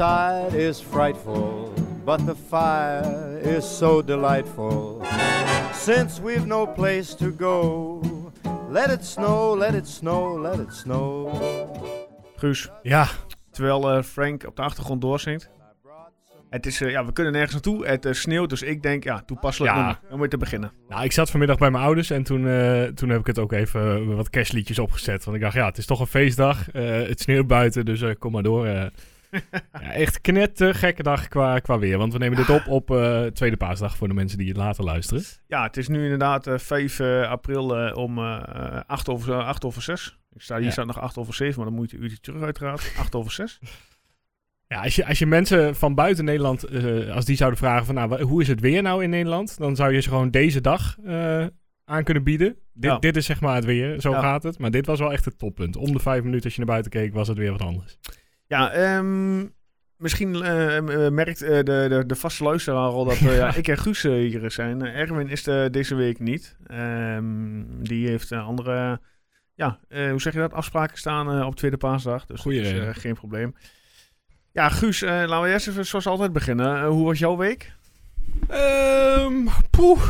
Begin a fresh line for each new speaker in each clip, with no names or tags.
outside is frightful, but the fire is so delightful. Since we've no place to go, let it snow, let it snow, let it snow.
Guus,
Ja,
terwijl eh, Frank op de achtergrond doorzingt. Het is, eh, ja, we kunnen nergens naartoe. Het eh, sneeuwt, dus ik denk, ja, toepasselijk
Ja.
om mee te beginnen.
nou, ik zat vanmiddag bij mijn ouders en toen, eh, toen heb ik het ook even wat kerstliedjes opgezet. Want ik dacht, ja, het is toch een feestdag. eh, het sneeuwt buiten, dus eh, kom maar door. Ja, echt knetter gekke dag qua, qua weer. Want we nemen dit op op eh, tweede paasdag voor de mensen die het later luisteren.
Ja, het is nu inderdaad eh, 5 eh, april eh, om eh 8, over, eh, 8 over 6. Ik sta, hier
Ja.
staat nog 8 over 7, maar dan moet je een uurtje terug uiteraard. 8 over 6.
Ja, als je, als je mensen van buiten Nederland, als die zouden vragen van, nou, hoe is het weer nou in Nederland? Dan zou je ze gewoon deze dag aan kunnen bieden. Dit,
Ja.
dit is zeg maar het weer, zo
Ja.
gaat het. Maar dit was wel echt het toppunt. Om de vijf minuten als je naar buiten keek, was het weer wat anders.
Ja, ehm, misschien eh, eh, merkt eh, de, de, de vaste luisteraar al dat ja, ik en Guus hier zijn. Erwin is deze week niet. Ehm, die heeft andere, ja, hoe zeg je dat, afspraken staan op tweede paasdag. Dus
Goeie
dat is, geen probleem. Ja, Guus, laten we eerst even zoals altijd beginnen. Hoe was jouw week?
Ehm poeh.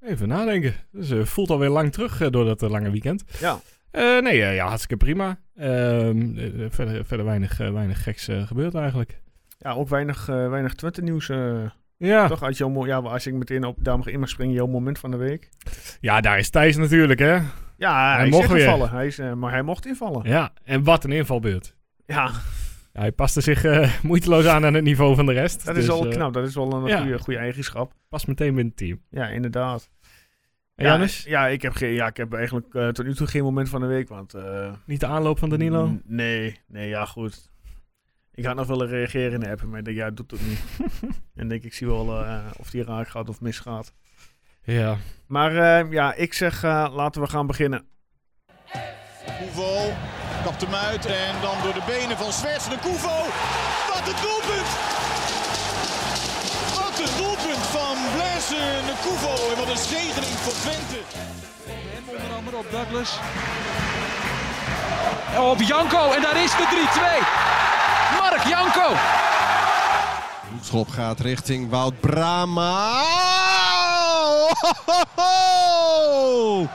Even nadenken. Dus voelt alweer lang terug door dat lange weekend.
Ja.
Eh, nee, eh, ja, hartstikke prima. Ehm, eh, verder, verder weinig, weinig geks gebeurd eigenlijk.
Ja, ook weinig, weinig Twente nieuws. eh,
Ja.
Toch uit jouw, ja, als ik meteen op daar mag in mag springen, jouw moment van de week.
ja, daar is Thijs natuurlijk, hè.
Ja, hij,
mocht
invallen. Hij is, maar hij mocht invallen.
Ja, en wat een invalbeurt.
Ja,
Ja, hij paste zich moeiteloos aan aan het niveau van de rest.
dat
Dus,
is al
eh,
knap. Dat is wel een
ja.
goede, goede eigenschap.
Past meteen binnen het team.
Ja, inderdaad.
En
ja? Ja, ik heb, geen, ja, ik heb eigenlijk eh, tot nu toe geen moment van de week. Want, eh,
Niet de aanloop van Danilo?
Nee, nee, ja, goed. Ik had nog willen reageren in de app, maar ik denk, ja, doet het niet. en denk, ik zie wel eh, of die raak gaat of misgaat.
Ja.
Maar eh, ja, ik zeg, laten we gaan beginnen.
Koevo kapt hem uit en dan door de benen van Zwerts de Koevo. Wat een doelpunt! De Koevo en wat een zegening voor Twente.
Hem onder andere op Douglas. Op Janko en daar is de 3-2. Mark Janko.
Schop gaat richting Wout Brama. Oh, ho, ho, ho!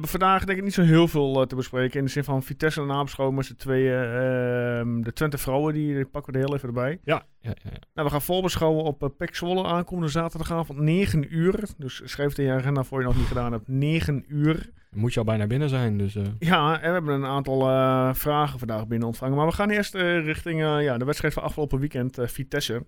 Hebben vandaag denk ik niet zo heel veel eh, te bespreken. In de zin van Vitesse en nabeschouwen met z'n tweeën. ehm, de Twente vrouwen, die, die pakken we er heel even erbij.
Ja, ja, ja.
Nou, we gaan voorbeschouwen op uh, Pek Zwolle aankomende zaterdagavond 9 uur. Dus schrijf het in je agenda voor je nog niet gedaan hebt. 9 uur.
Moet je al bijna binnen zijn, dus... eh,
Ja, en we hebben een aantal eh, vragen vandaag binnen ontvangen. Maar we gaan eerst eh, richting eh, ja, de wedstrijd van afgelopen weekend, Vitesse.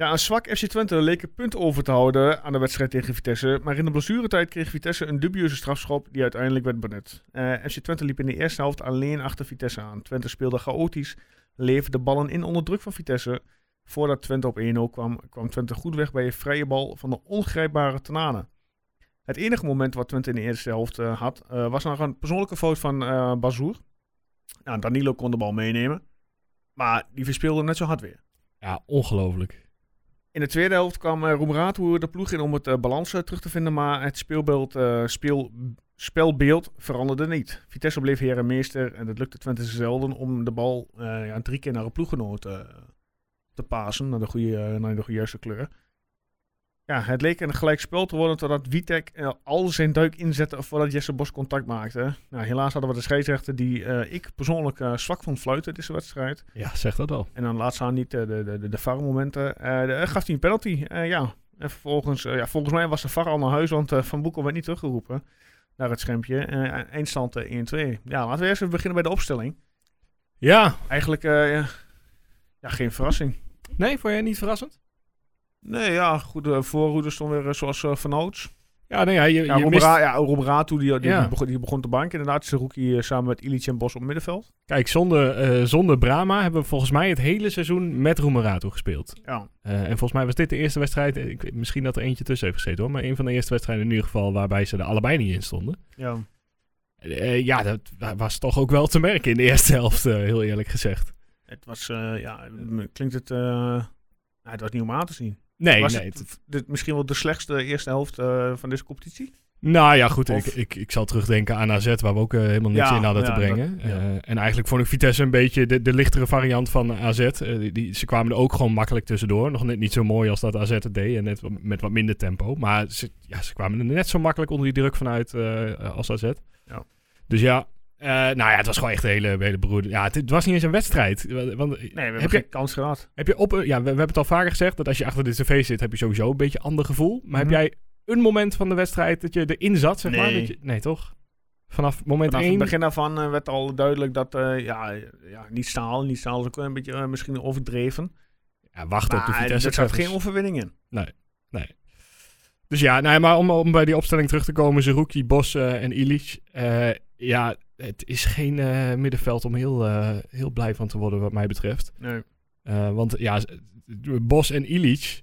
Ja, een zwak FC Twente leek een punt over te houden aan de wedstrijd tegen Vitesse. Maar in de blessuretijd kreeg Vitesse een dubieuze strafschop die uiteindelijk werd benut. Eh, FC Twente liep in de eerste helft alleen achter Vitesse aan. Twente speelde chaotisch, leverde ballen in onder druk van Vitesse. Voordat Twente op 1-0 kwam, kwam Twente goed weg bij een vrije bal van de ongrijpbare Tanane. Het enige moment wat Twente in de eerste helft eh, had, eh, was nog een persoonlijke fout van eh Bazoer. Nou, Danilo kon de bal meenemen, maar die verspeelde net zo hard weer.
ja, ongelooflijk.
In de tweede helft kwam uh, de ploeg in om het eh, balans eh, terug te vinden, maar het speelbeeld, speel, spelbeeld veranderde niet. Vitesse bleef heer en het lukte Twente zelden om de bal ja, drie keer naar een ploeggenoot te pasen, naar de, goede, naar de juiste kleur. Ja, het leek een gelijk spel te worden totdat Witek eh, al zijn duik inzette voordat Jesse Bos contact maakte. Nou, helaas hadden we de scheidsrechter die eh, ik persoonlijk eh, zwak vond fluiten deze wedstrijd.
Ja, zeg dat wel.
En dan laat staan niet de, de, de, de VAR-momenten. Gaf hij een penalty. Ja. En vervolgens, ja, volgens mij was de VAR al naar huis, want Van Boekel werd niet teruggeroepen naar het schermpje. Eh, eindstand eh, 1-2. Ja, laten we eerst even beginnen bij de opstelling.
Ja.
Eigenlijk, ja, ja, geen verrassing.
Nee, vond jij niet verrassend?
Nee, ja, goed. De voorhoede stond weer eh, zoals uh, Van Ouds.
Ja, nee, ja, je,
Ja,
je
Rob,
mist...
Ra ja, Rob Ratu, die, die,
Ja.
die, begon, die begon te banken. Inderdaad, is de rookie eh, samen met Illich en Bos op middenveld.
Kijk, zonder, eh, zonder Brama hebben we volgens mij het hele seizoen met Roemerato gespeeld.
Ja.
Eh, en volgens mij was dit de eerste wedstrijd, eh, ik, misschien dat er eentje tussen heeft gezeten hoor, maar een van de eerste wedstrijden in ieder geval waarbij ze er allebei niet in stonden.
Ja.
Eh, ja, dat wa- was toch ook wel te merken in de eerste helft, eh, heel eerlijk gezegd.
Het was, eh, ja, klinkt het, eh, nou, het was niet om aan te zien.
Nee,
was
nee.
het,
het-
dit misschien wel de slechtste eerste helft eh, van deze competitie?
nou ja, goed.
Of-
Ik, ik, ik zal terugdenken aan AZ, waar we ook eh, helemaal niks
Ja,
in hadden
ja,
te brengen.
dat- ja.
Eh, en eigenlijk vond ik Vitesse een beetje de, de lichtere variant van AZ. Die, die- ze kwamen er ook gewoon makkelijk tussendoor. Nog net niet zo mooi als dat AZ het deed. En net met wat minder tempo. Maar ze, ja, ze kwamen er net zo makkelijk onder die druk vanuit als AZ.
Ja.
Dus ja, eh, nou ja, het was gewoon echt een hele, hele beroerde... Ja, het, het was niet eens een wedstrijd. Want,
Nee, we hebben
heb,
geen
je,
kans gehad.
heb je op... Ja, we, we hebben het al vaker gezegd, dat als je achter de tv zit, heb je sowieso een beetje een ander gevoel. Maar
Mhm.
heb jij een moment van de wedstrijd dat je erin zat, zeg maar?
Nee.
Dat je, nee, toch? Vanaf moment
Vanaf
1...
het begin daarvan eh, werd al duidelijk dat, eh, ja, ja, niet staal, niet staal is ook een beetje eh, misschien overdreven.
Ja, wachten op de
Maar
Vitesse.
er zat geen overwinning in.
Dus ja, nou ja, maar om, om bij die opstelling terug te komen, Zerouki, Bos eh, en Illich. eh, ja, het is geen eh, middenveld om heel, eh, heel blij van te worden wat mij betreft.
Nee.
Eh, want ja, Bos en Illich.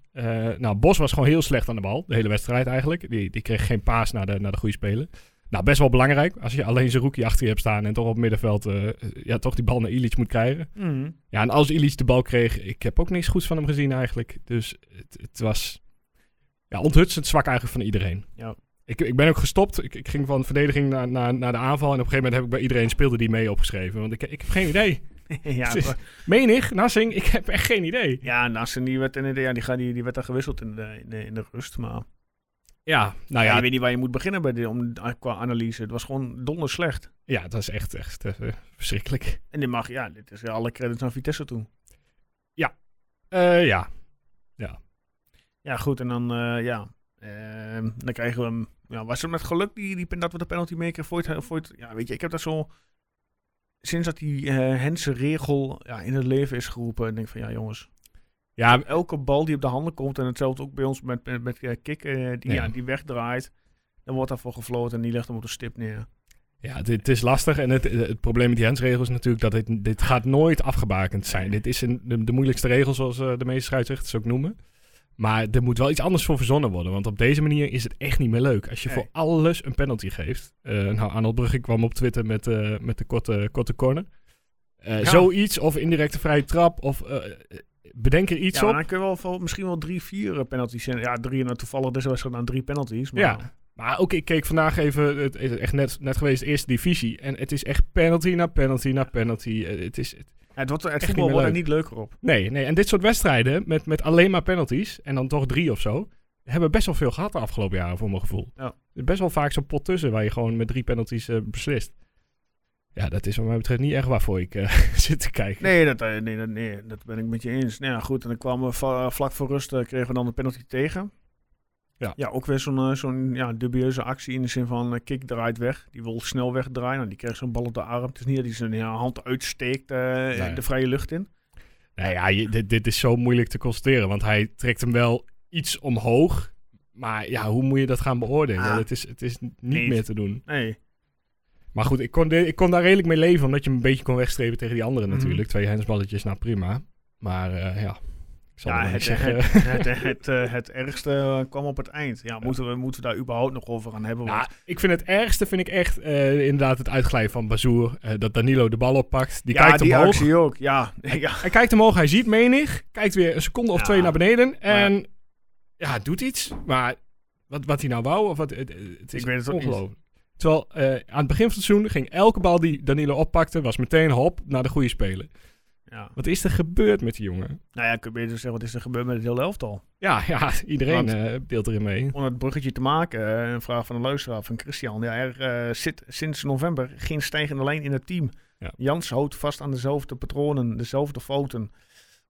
nou, Bos was gewoon heel slecht aan de bal. De hele wedstrijd eigenlijk. Die, die kreeg geen paas naar de, naar de goede speler. Nou, best wel belangrijk. Als je alleen Zerouki achter je hebt staan en toch op het middenveld ja, toch die bal naar Illich moet krijgen.
Mhm.
Ja, en als Illich de bal kreeg, ik heb ook niks goeds van hem gezien eigenlijk. Dus het, het was ja, onthutsend zwak eigenlijk van iedereen.
Ja.
Ik, ik ben ook gestopt. Ik, ik ging van verdediging naar, naar, naar de aanval. En op een gegeven moment heb ik bij iedereen speelde die mee opgeschreven. Want ik, ik heb geen idee.
ja, maar-
Menig, Nassing, ik heb echt geen idee.
ja, Nassen die werd, in de, ja, die, die, die werd dan gewisseld in de, in de, in de rust. Maar
Ja, nou
ja,
ja,
je weet niet waar je moet beginnen bij de, om, qua analyse. Het was gewoon donder slecht.
ja dat is echt, echt eh, verschrikkelijk.
En dit mag, ja, dit is alle credits aan Vitesse toe.
Eh, ja,
Ja, goed. En dan, eh, ja, ehm, dan krijgen we hem. Ja, was het met geluk die, die, dat we de penalty maker voor het, voor het... Ja, weet je, ik heb dat zo... Sinds dat die eh Hense regel ja, in het leven is geroepen, denk ik van ja, jongens.
ja
Elke bal die op de handen komt, en hetzelfde ook bij ons met, met, met Kik, eh, die,
Ja.
ja. die wegdraait. Dan wordt daarvoor gefloten en die legt hem op de stip neer.
Ja, dit het is lastig. En het, het probleem met die hensregel is natuurlijk dat dit, dit gaat nooit afgebakend zijn. Dit is een, de, de moeilijkste regel, zoals eh, de meeste scheidsrechters ook noemen. Maar er moet wel iets anders voor verzonnen worden. Want op deze manier is het echt niet meer leuk. Als je
Nee.
voor alles een penalty geeft. Eh nou, Arnold Brugge kwam op Twitter met, eh, met de korte, korte corner. Eh,
Ja.
Zoiets, of indirecte vrije trap, of bedenk er iets
Ja,
op.
dan kun je wel misschien wel drie, vier penalties zijn. Ja, drie en toevallig deze wedstrijd dan drie penalties. Maar
Ja. Maar ook, ik keek vandaag even, het is echt net, net geweest, de eerste divisie. En het is echt penalty na penalty na penalty. Het is,
het, wordt, het
Echt
voetbal wordt er niet leuker op.
Nee, nee. En dit soort wedstrijden met, met alleen maar penalties en dan toch drie of zo, hebben best wel veel gehad de afgelopen jaren voor mijn gevoel.
Ja.
Best wel vaak zo'n pot tussen waar je gewoon met drie penalties eh, beslist. Ja, dat is wat mij betreft niet echt waarvoor ik eh, zit te kijken.
Nee dat, eh, nee, dat, nee, dat ben ik met je eens. Nou ja, goed. En dan kwamen we vlak voor rust, kregen we dan de penalty tegen.
Ja.
Ja, ook weer zo'n eh, zo'n ja, dubieuze actie in de zin van eh, Kik draait weg. Die wil snel wegdraaien. Nou, die krijgt zo'n bal op de arm. Het is niet dat hij zijn ja, hand uitsteekt eh,
Nee.
de vrije lucht in.
Nou ja, je- dit, dit is zo moeilijk te constateren, want hij trekt hem wel iets omhoog. Maar ja, hoe moet je dat gaan beoordelen?
Ah.
het, is, het is niet
Nee.
meer te doen.
Nee.
Maar goed, ik kon, ik kon daar redelijk mee leven, omdat je hem een beetje kon wegstrepen tegen die anderen
Mhm.
natuurlijk. Twee hensballetjes, nou prima. Maar ja,
Ja, het, het,
zeggen.
het, het, het, eh, het ergste eh, kwam op het eind. Ja, Moeten, we, moeten we daar überhaupt nog over gaan hebben?
Nou,
Want,
ik vind het ergste vind ik echt eh, inderdaad het uitglijden van Bazoer. eh, dat Danilo de bal oppakt. Die
ja,
kijkt
die
omhoog.
actie ook. Ja, ja.
Hij kijkt omhoog, hij ziet menig. Kijkt weer een seconde of
Ja.
twee naar beneden. En ja, doet iets. Maar wat, wat hij nou wou, of wat, het, het is
Ik weet het ook niet.
ongelooflijk. Terwijl eh, aan het begin van het seizoen ging elke bal die Danilo oppakte, was meteen hop naar de goede speler.
Ja.
Wat is er gebeurd met die jongen?
Nou ja, kun je beter zeggen, wat is er gebeurd met het hele elftal?
Ja, ja iedereen
Want-
eh, deelt erin mee.
Om het bruggetje te maken, eh, een vraag van een luisteraar van Christian. Ja, er eh, zit sinds november geen stijgende lijn in het team.
Ja.
Jans houdt vast aan dezelfde patronen, dezelfde fouten.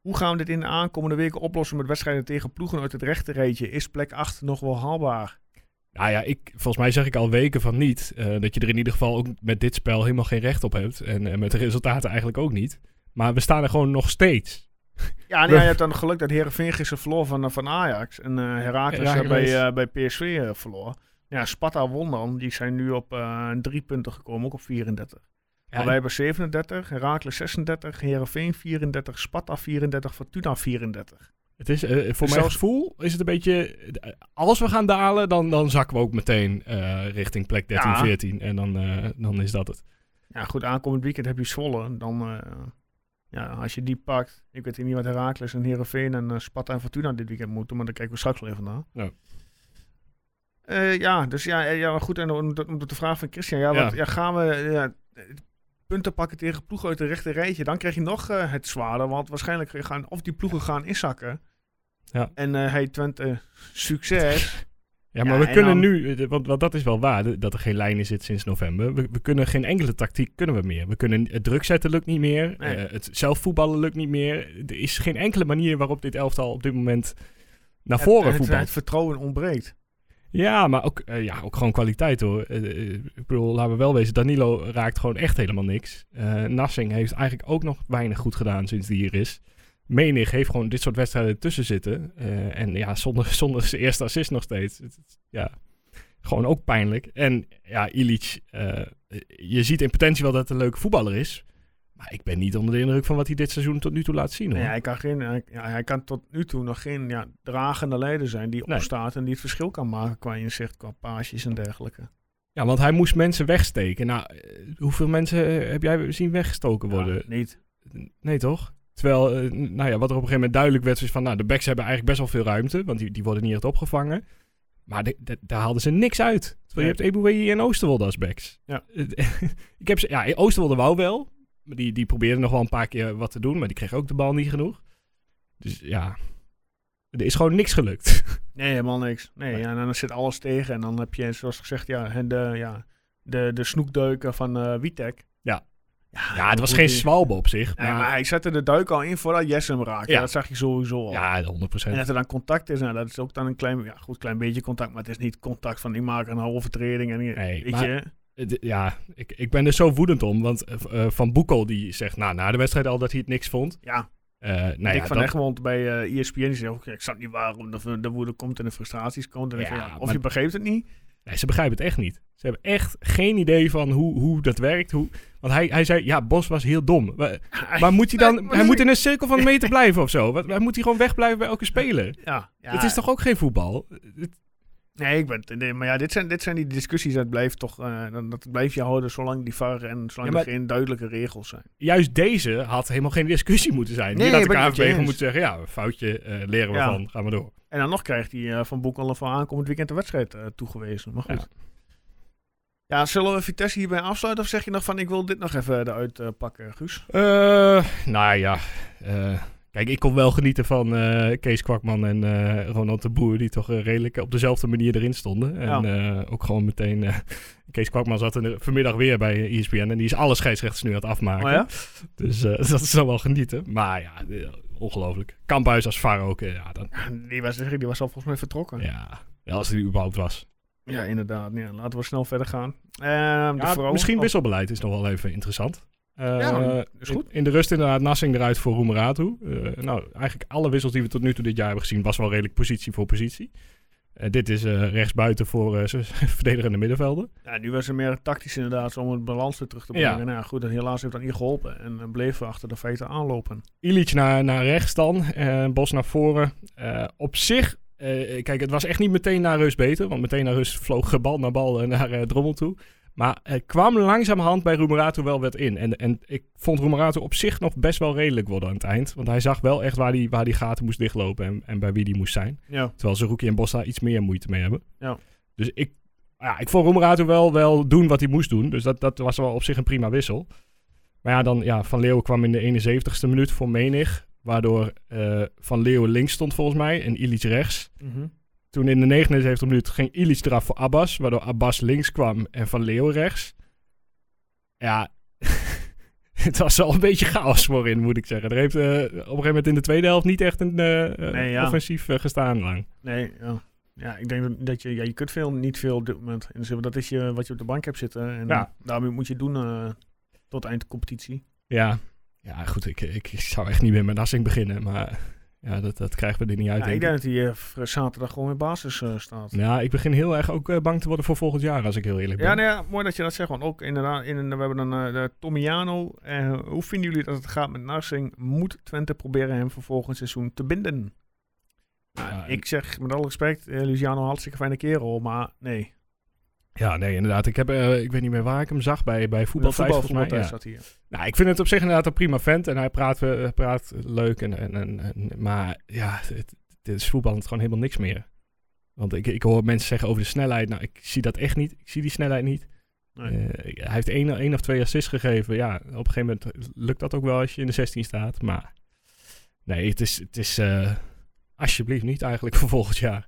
Hoe gaan we dit in de aankomende weken oplossen met wedstrijden tegen ploegen uit het rechterrijtje? Is plek 8 nog wel haalbaar?
Nou ja, ik, volgens mij zeg ik al weken van niet. dat je er in ieder geval ook met dit spel helemaal geen recht op hebt. En, en met de resultaten eigenlijk ook niet. Maar we staan er gewoon nog steeds.
Ja,
We-
je hebt dan geluk dat Heerenveen gisteren verloor van, eh, van Ajax. En eh Heracles eh, bij, eh, bij PSV verloor. Ja, Sparta won dan. Die zijn nu op drie punten gekomen, ook op 34.
Ja,
Maar wij hebben 37, Heracles 36, Heerenveen 34, Sparta 34, Fortuna 34.
Het is, voor
Dus
mijn
zelfs-
gevoel is het een beetje... Als we gaan dalen, dan, dan zakken we ook meteen richting plek 13,
Ja.
14. En dan, dan is dat het.
Ja, goed, aankomend weekend heb je Zwolle. Dan, Ja, als je die pakt. Ik weet niet wat Herakles en Heerenveen en uh, Sparta en Fortuna dit weekend moeten. Maar daar kijken we straks wel even naar.
Ja.
Uh, ja, dus ja, ja goed. En om de, de vraag van Christian. Ja, wat, ja. gaan we ja, punten pakken tegen ploegen uit de rechte rijtje? Dan krijg je nog uh, het zwaarder. Want waarschijnlijk gaan of die ploegen gaan inzakken.
Ja.
En hey Twente, succes.
Ja, maar we kunnen dan... nu, want, want, dat is wel waar, dat er geen lijn in zit sinds november. We, we, kunnen geen enkele tactiek kunnen we meer. We kunnen het druk zetten lukt niet meer. Nee. Uh, het zelf voetballen lukt niet meer. Er is geen enkele manier waarop dit elftal op dit moment naar voren
het,
voetbalt.
Het, vertrouwen ontbreekt.
Ja, maar ook, uh, ja, ook gewoon kwaliteit hoor. Uh, ik bedoel, laten we wel wezen, Danilo raakt gewoon echt helemaal niks. Nassing heeft eigenlijk ook nog weinig goed gedaan sinds die hier is. Menig heeft gewoon dit soort wedstrijden tussen zitten. Uh, en ja, zonder, zonder zijn eerste assist nog steeds. Het, het, ja, gewoon ook pijnlijk. En ja, Ilic, uh, je ziet in potentie wel dat het een leuke voetballer is. Maar ik ben niet onder de indruk van wat hij dit seizoen tot nu toe laat zien. Hoor.
Nee, hij, kan geen, hij, ja, hij kan tot nu toe nog geen ja, dragende leider zijn die nee. opstaat en die het verschil kan maken qua inzicht, qua paasjes en dergelijke.
Ja, want hij moest mensen wegsteken. Nou, hoeveel mensen heb jij zien weggestoken worden?
Ja, niet.
Nee, toch? Terwijl, uh, nou ja, wat er op een gegeven moment duidelijk werd, is van, nou, de backs hebben eigenlijk best wel veel ruimte, want die, die worden niet echt opgevangen. Maar de, de, daar haalden ze niks uit. Terwijl je hebt Eboué en Oosterwolde als backs.
Ja.
ik heb ze, ja, Oosterwolde wou wel, maar die, die probeerde nog wel een paar keer wat te doen, maar die kreeg ook de bal niet genoeg. Dus ja, er is gewoon niks gelukt.
Nee, helemaal niks. Nee, nee. Ja, en dan zit alles tegen en dan heb je, zoals gezegd, ja, de, ja, de, de snoekdeuken van uh, Witek.
Ja. Ja, het was geen zwalbe op zich.
Nee, maar... maar hij zette de duik al in voordat Jesse hem raakte. Ja. Dat zag je sowieso al.
Ja, 100%.
En dat er dan contact is, nou, dat is ook dan een klein, ja, goed, klein beetje contact. Maar het is niet contact van, ik maak een overtreding. En,
nee,
weet
maar,
je...
Ja, ik, ik ben er zo woedend om. Want uh, Van Boekel die zegt nou, na de wedstrijd al dat hij het niks vond.
Ja.
Uh, nou
Dick
ja,
van
dat...
Egmond bij uh, ESPN die zegt ook, ik snap niet waarom de, de woede komt en de frustraties komt. En
Ja,
ja, ja, of
maar-
je begreep het niet.
Nee, ze begrijpen het echt niet. Ze hebben echt geen idee van hoe, hoe dat werkt. Hoe... Want hij, hij zei, ja, Bos was heel dom. Maar, maar moet hij dan...
Nee,
hij moet in een cirkel van een meter blijven of zo? Wat, moet hij gewoon wegblijven bij elke speler?
Ja, ja.
Het is toch ook geen voetbal?
Nee, ik ben, nee, maar ja, dit zijn, dit zijn die discussies, dat blijft toch, eh, dat, blijf je houden zolang die VAR en zolang
Ja,
er geen duidelijke regels zijn.
Juist deze had helemaal geen discussie moeten zijn.
Nee,
Hier had de KNVB moeten zeggen, ja, foutje, eh, leren we
Ja.
van, gaan we door.
En dan nog krijgt hij eh, van Boekel voor aankomend weekend de wedstrijd eh, toegewezen. Maar goed. Ja. zullen we Vitesse hierbij afsluiten? Of zeg je nog van, ik wil dit nog even eruit eh, pakken, Guus?
Nou ja, kijk, ik kon wel genieten van Kees Kwakman en Ronald de Boer, die toch redelijk op dezelfde manier erin stonden. En ook gewoon meteen, Kees Kwakman zat er vanmiddag weer bij ESPN en die is alle scheidsrechters nu aan het afmaken.
Oh ja?
Dus dat is dan wel genieten. Maar ja, ongelooflijk. Kamphuis als VAR ook, eh, ja, dan,
Ja, Die was, die was al volgens mij vertrokken. Ja,
ja, als hij überhaupt was.
inderdaad. Ja, laten we snel verder gaan. Ehm,
Ja, misschien wisselbeleid is nog wel even interessant. Eh,
Ja, is goed.
In, in de rust inderdaad Nassing eruit voor Roemeratu. Eh nou, eigenlijk alle wissels die we tot nu toe dit jaar hebben gezien... was wel redelijk positie voor positie. Eh, dit is eh rechtsbuiten voor eh, verdedigende middenvelden.
Ja, nu was er meer tactisch inderdaad om het balans weer terug te
Ja.
brengen. Nou ja, goed, en helaas heeft dat niet geholpen. En bleven we achter de feiten aanlopen.
Ilic naar, naar rechts dan. Bos naar voren. Op zich, kijk, het was echt niet meteen naar rust beter. Want meteen naar rust vloog bal naar bal eh, naar Drommel toe. Maar het kwam langzamerhand bij Roemeratu wel wat in. En, en ik vond Roemeratu op zich nog best wel redelijk worden aan het eind. Want hij zag wel echt waar die, waar die gaten moest dichtlopen en, en bij wie die moest zijn.
Ja,
Terwijl Zerouki en Bos daar iets meer moeite mee hebben.
Ja.
Dus ik, ja, ik vond Roemeratu wel, wel doen wat hij moest doen. Dus dat, dat was wel op zich een prima wissel. Maar ja, dan, ja, Van Leeuwen kwam in de 71ste minuut voor Menig. Waardoor eh, Van Leeuwen links stond volgens mij en Ilic rechts.
Mhm.
Toen in de 79 minuut ging Ilic eraf voor Abbas. Waardoor Abbas links kwam en Van Leeuwen rechts. Ja, het was wel een beetje chaos voorin, moet ik zeggen. Er heeft eh, op een gegeven moment in de tweede helft niet echt een eh, eh,
Nee, ja.
offensief gestaan lang.
Nee, ja. Ja, ik denk dat- je, ja, je kunt veel, niet veel op dit moment. In van, dat is je, wat je op de bank hebt zitten. En
Ja.
daarmee moet je het doen tot eind competitie.
Ja, ja goed, ik, ik, ik zou echt niet meer met Nassing beginnen. Maar ja, dat, dat krijgen we er niet uit.
Ja,
denk
ik denk dat hij eh, zaterdag gewoon in basis eh, staat.
Ja, ik begin heel erg ook eh, bang te worden voor volgend jaar, als ik heel eerlijk ben.
Ja, nou ja, mooi dat je dat zegt. Want ook inderdaad, in, we hebben dan de Tomiano. Eh, hoe vinden jullie dat het gaat met Narsing? Moet Twente proberen hem voor volgend seizoen te binden? Nou,
Ja, en-
ik zeg met alle respect, Luciano hartstikke fijne kerel, maar nee.
Ja, nee, inderdaad. Ik, heb, eh, ik weet niet meer waar ik hem zag, bij, bij
Voetbal,
voetbaltijd
voetbal,
volgens mij. Ja.
zat hier.
Nou, ik vind het op zich inderdaad een prima vent. En hij praat, eh, praat leuk. En, en, en, maar ja, het, het is voetballend gewoon helemaal niks meer. Want ik, ik hoor mensen zeggen over de snelheid. Nou, ik zie dat echt niet. Ik zie die snelheid niet.
Nee.
Eh, hij heeft één, één of twee assists gegeven. Ja, op een gegeven moment lukt dat ook wel als je in de 16 staat. Maar nee, het is, het is alsjeblieft niet eigenlijk voor volgend jaar.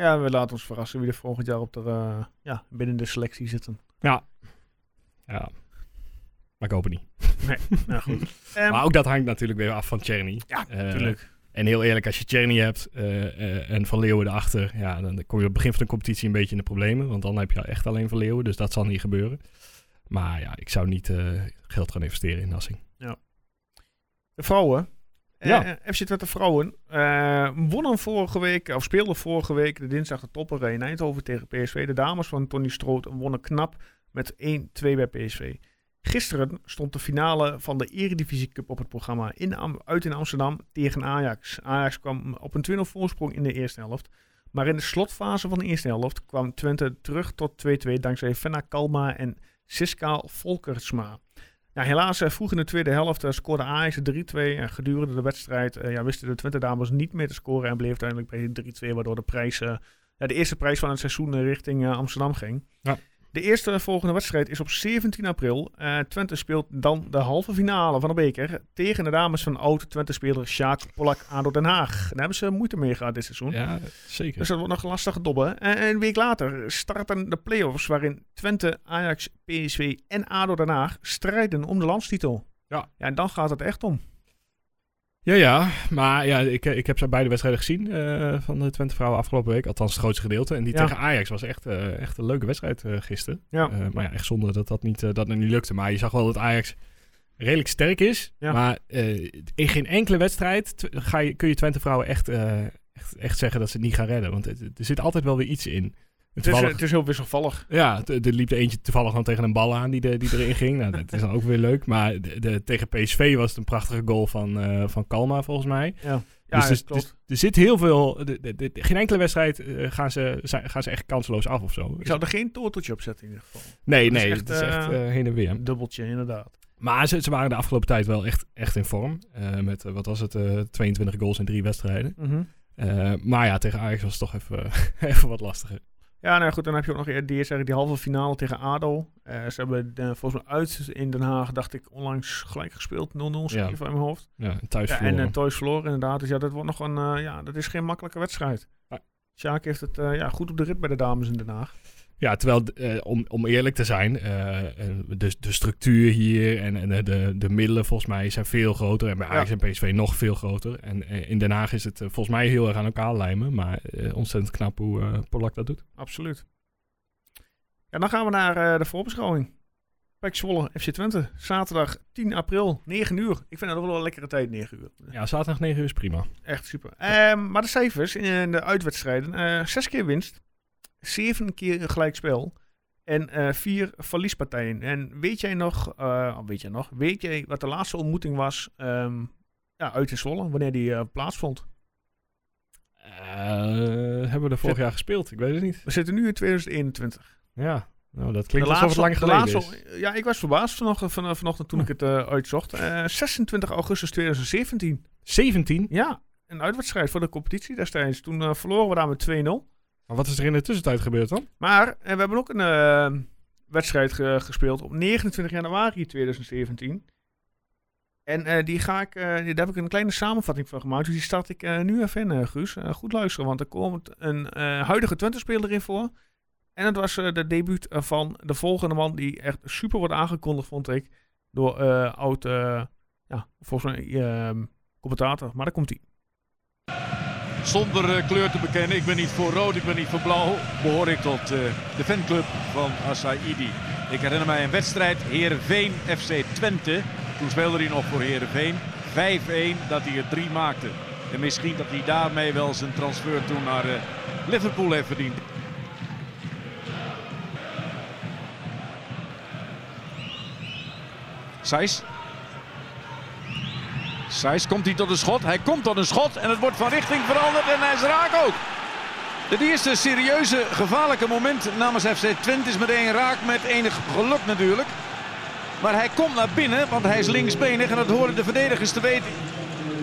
Ja, we laten ons verrassen wie er volgend jaar op de, eh, ja, binnen de selectie zitten.
Ja. Ja. Maar ik hoop het niet.
Nou goed. Ehm,
Maar ook dat hangt natuurlijk weer af van Czerny.
ja,
Eh,
natuurlijk.
En heel eerlijk, als je Czerny hebt eh, eh, en Van Leeuwen erachter, ja, dan kom je op het begin van de competitie een beetje in de problemen. Want dan heb je echt alleen Van Leeuwen, dus dat zal niet gebeuren. Maar ja, ik zou niet eh, geld gaan investeren in Nassing.
De vrouwen.
Ja.
Eh, FC Twente vrouwen eh, wonnen vorige week, of speelden vorige week de dinsdag de topper in Eindhoven tegen PSV. De dames van Tony Stroot wonnen knap met 1-2 bij PSV. Gisteren stond de finale van de Eredivisie Cup op het programma in Am- uit in Amsterdam tegen Ajax. Ajax kwam op een 2-0 voorsprong in de eerste helft. Maar in de slotfase van de eerste helft kwam Twente terug tot 2-2 dankzij Fenna Kalma en Siska Volkersma. Ja, helaas, eh, vroeg in de tweede helft eh, scoorde Ajax de 3-2. En gedurende de wedstrijd eh, ja, wisten de Twente dames niet meer te scoren. En bleef uiteindelijk bij de 3-2, waardoor de, prijs, ja, de eerste prijs van het seizoen richting Amsterdam ging.
Ja.
De eerste volgende wedstrijd is op 17 april. Eh, Twente speelt dan de halve finale van de beker tegen de dames van oud-Twente-speler Sjaak Polak ADO Den Haag. Daar hebben ze moeite mee gehad dit seizoen.
Ja, zeker.
Dus dat wordt nog een lastige dobben. En een week later starten de play-offs waarin Twente, Ajax, PSV en ADO Den Haag strijden om de landstitel.
Ja.
ja en dan gaat het echt om.
Ja, ja, maar ja, ik, ik heb ze beide wedstrijden gezien eh, van de Twente vrouwen afgelopen week. Althans het grootste gedeelte. En die
Ja.
tegen Ajax was echt, eh, echt een leuke wedstrijd eh, gisteren.
Ja.
Eh, maar ja, echt zonde dat dat niet, eh, dat niet lukte. Maar je zag wel dat Ajax redelijk sterk is.
Ja.
Maar eh, in geen enkele wedstrijd ga je, kun je Twente vrouwen echt, eh, echt, echt zeggen dat ze het niet gaan redden. Want er zit altijd wel weer iets in.
Het is, het is heel wisselvallig.
ja, er liep er eentje toevallig gewoon tegen een bal aan die, de, die erin ging. Nou, dat is dan ook weer leuk. Maar de, de- tegen PSV was het een prachtige goal van, eh, van Kalma, volgens mij.
Ja, ja
dus, er- dus er zit heel veel... de- geen enkele wedstrijd eh, gaan, ze, zijn- gaan ze echt kansloos af of zo.
Ik zou er geen toteltje op zetten in ieder geval.
nee,
dat is
nee,
echt,
het is echt
eh,
heen en weer.
Dubbeltje, inderdaad.
Maar ze, ze waren de afgelopen tijd wel echt, echt in vorm. Met, wat was het, eh 22 goals in drie wedstrijden.
Mhm.
Maar ja, tegen Ajax was het toch even, even wat lastiger.
Ja, nou goed, dan heb je ook nog die eerste eigenlijk die halve finale tegen ADO. Eh, ze hebben eh, volgens mij uit in Den Haag, dacht ik, onlangs gelijk gespeeld. 0-0
Ja.
in mijn hoofd.
Ja, en thuis
Ja, en uh, Toys verloren inderdaad. Dus ja, dat wordt nog een, ja, dat is geen makkelijke wedstrijd. Sjaak heeft het ja, goed op de rit bij de dames in Den Haag.
Ja, terwijl, eh, om, om eerlijk te zijn, eh, de, de structuur hier en, en de, de, de middelen volgens mij zijn veel groter. En bij Ajax
Ja.
en PSV nog veel groter. En eh, in Den Haag is het volgens mij heel erg aan elkaar lijmen. Maar ontzettend knap hoe Polak dat doet.
Absoluut. Ja, dan gaan we naar de voorbeschouwing. Pek Zwolle, FC Twente. Zaterdag 10 april, 9 uur. Ik vind dat wel een lekkere tijd, 9 uur.
Ja, zaterdag 9 uur is prima.
Echt super. Ehm, maar de cijfers in de uitwedstrijden. zes keer winst. Zeven keer een gelijkspel. En eh, vier verliespartijen. En weet jij nog, oh, weet jij nog, weet jij wat de laatste ontmoeting was ehm, ja, uit in Zwolle, wanneer die eh, plaatsvond?
Hebben we er vorig jaar gespeeld? Ik weet het niet.
We zitten nu in 2021.
Ja, nou, dat klinkt alsof het lang
de
geleden
laatste-
is.
Ja, ik was verbaasd vanochtend, van, vanochtend toen ik het uitzocht. Eh, 26 augustus 2017.
17?
Ja, een uitwedstrijd voor de competitie destijds. Toen verloren we daar met 2-0.
Maar wat is er in de tussentijd gebeurd dan?
Maar eh, we hebben ook een eh, wedstrijd ge- gespeeld op 29 januari 2017. En eh, die ga ik, eh, daar heb ik een kleine samenvatting van gemaakt. Dus die start ik nu even in, Guus. Goed luisteren, want er komt een huidige Twente-speler in voor. En het was de debuut van de volgende man die echt super wordt aangekondigd, vond ik. Door oud, ja, volgens mij eh, commentator. Maar daar komt hij.
Zonder eh, kleur te bekennen, ik ben niet voor rood, ik ben niet voor blauw. Behoor ik tot eh, de fanclub van Asaidi. Ik herinner mij een wedstrijd, Heerenveen FC Twente. Toen speelde hij nog voor Heerenveen. 5-1 dat hij er drie maakte. En misschien dat hij daarmee wel zijn transfer toen naar eh, Liverpool heeft verdiend. Sijs. Sijs komt hij tot een schot. Hij komt tot een schot en het wordt van richting veranderd en hij is raak ook. Het eerste serieuze gevaarlijke moment namens FC Twente is meteen raak met enig geluk natuurlijk. Maar hij komt naar binnen, want hij is linksbenig en dat horen de verdedigers te weten.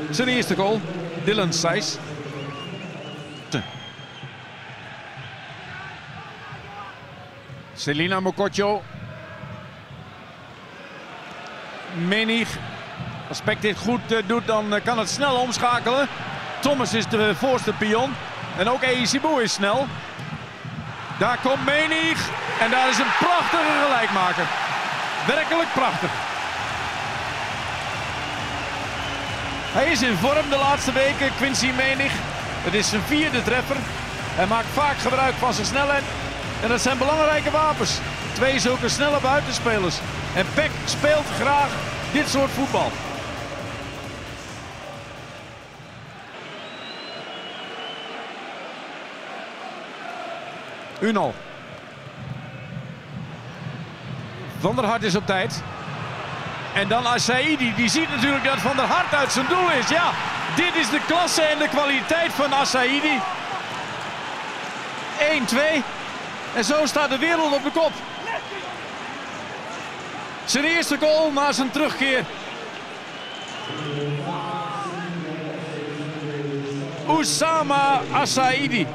Zijn eerste goal, Dylan Sijs. Selina Mokotjo. Menig. Als Peck dit goed uh, doet, dan uh, kan het snel omschakelen. Thomas is de voorste pion. En ook Eisibo is snel. Daar komt Menig. En daar is een prachtige gelijkmaker. Werkelijk prachtig. Hij is in vorm de laatste weken, Quincy Menig. Het is zijn vierde treffer. Hij maakt vaak gebruik van zijn snelheid. En dat zijn belangrijke wapens. Twee zulke snelle buitenspelers. En Peck speelt graag dit soort voetbal. Unal. Van der Hart is op tijd. En dan Asaidi, die ziet natuurlijk dat Van der Hart uit zijn doel is. Ja, dit is de klasse en de kwaliteit van Asaidi. 1-2. En zo staat de wereld op de kop. Zijn eerste goal na zijn terugkeer. Oussama Asaidi.